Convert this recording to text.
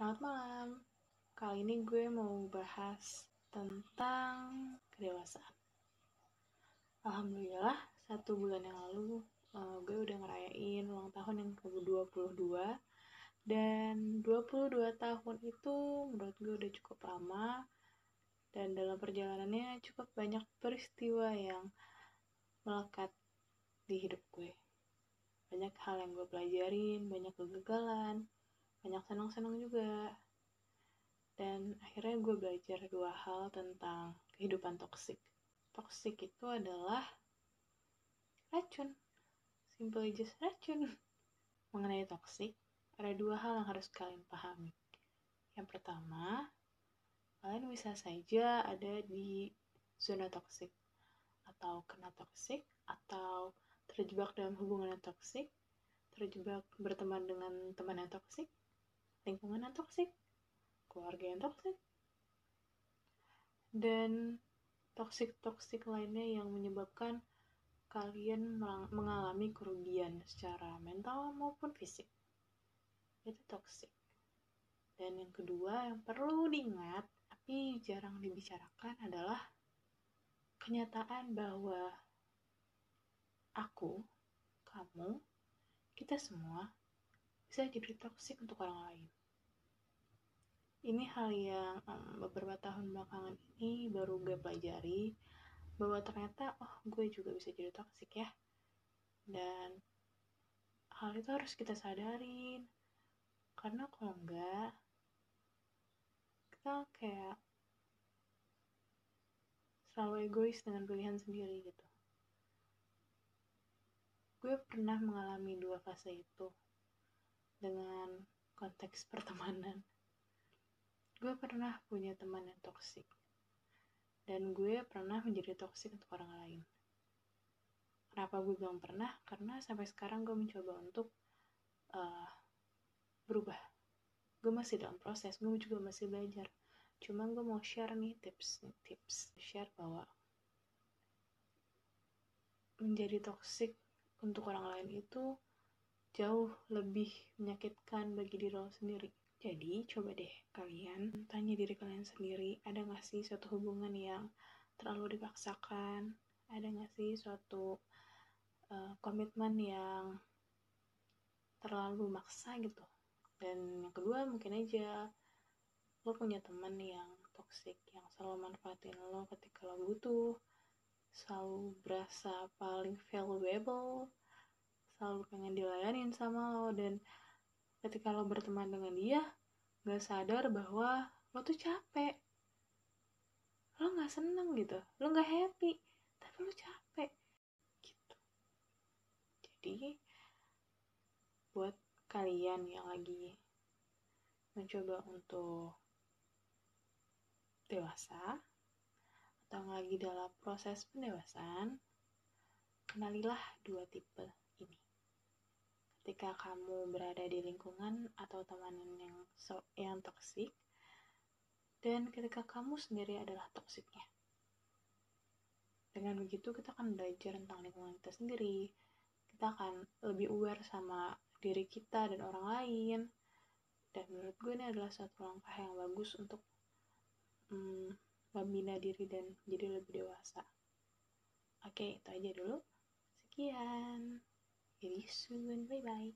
Selamat malam. Kali ini gue mau bahas tentang kedewasaan. Alhamdulillah, satu bulan yang lalu uh, gue udah ngerayain ulang tahun yang ke-22 dan 22 tahun itu menurut gue udah cukup lama dan dalam perjalanannya cukup banyak peristiwa yang melekat di hidup gue banyak hal yang gue pelajarin banyak kegagalan banyak senang-senang juga. Dan akhirnya gue belajar dua hal tentang kehidupan toksik. Toksik itu adalah racun. Simple just racun. Mengenai toksik ada dua hal yang harus kalian pahami. Yang pertama kalian bisa saja ada di zona toksik atau kena toksik atau terjebak dalam hubungan yang toksik terjebak berteman dengan teman yang toksik lingkungan yang toksik keluarga yang toksik dan toksik-toksik lainnya yang menyebabkan kalian mengalami kerugian secara mental maupun fisik. Itu toksik. Dan yang kedua yang perlu diingat tapi jarang dibicarakan adalah kenyataan bahwa aku, kamu, kita semua bisa jadi toksik untuk orang lain. Ini hal yang um, beberapa tahun belakangan ini baru gue pelajari bahwa ternyata oh gue juga bisa jadi toksik ya. Dan hal itu harus kita sadarin. Karena kalau enggak kita kayak selalu egois dengan pilihan sendiri gitu gue pernah mengalami dua fase itu dengan konteks pertemanan. Gue pernah punya teman yang toksik dan gue pernah menjadi toksik untuk orang lain. Kenapa gue belum pernah? Karena sampai sekarang gue mencoba untuk uh, berubah. Gue masih dalam proses gue juga masih belajar. Cuma gue mau share nih tips nih tips share bahwa menjadi toxic untuk orang lain itu jauh lebih menyakitkan bagi diri lo sendiri. Jadi coba deh kalian tanya diri kalian sendiri ada gak sih suatu hubungan yang terlalu dipaksakan? Ada gak sih suatu uh, komitmen yang terlalu maksa gitu? Dan yang kedua mungkin aja lo punya teman yang toxic yang selalu manfaatin lo ketika lo butuh selalu berasa paling valuable selalu pengen dilayanin sama lo. Dan ketika lo berteman dengan dia gak sadar bahwa lo tuh capek. Lo gak seneng gitu. Lo gak happy tapi lo capek. Gitu. Jadi buat kalian yang lagi mencoba untuk dewasa atau lagi dalam proses pendewasaan, kenalilah dua tipe. Ketika kamu berada di lingkungan atau teman yang so, yang toksik, dan ketika kamu sendiri adalah toksiknya. Dengan begitu kita akan belajar tentang lingkungan kita sendiri, kita akan lebih aware sama diri kita dan orang lain. Dan menurut gue ini adalah satu langkah yang bagus untuk hmm, membina diri dan jadi lebih dewasa. Oke itu aja dulu. Sekian see you soon. Bye bye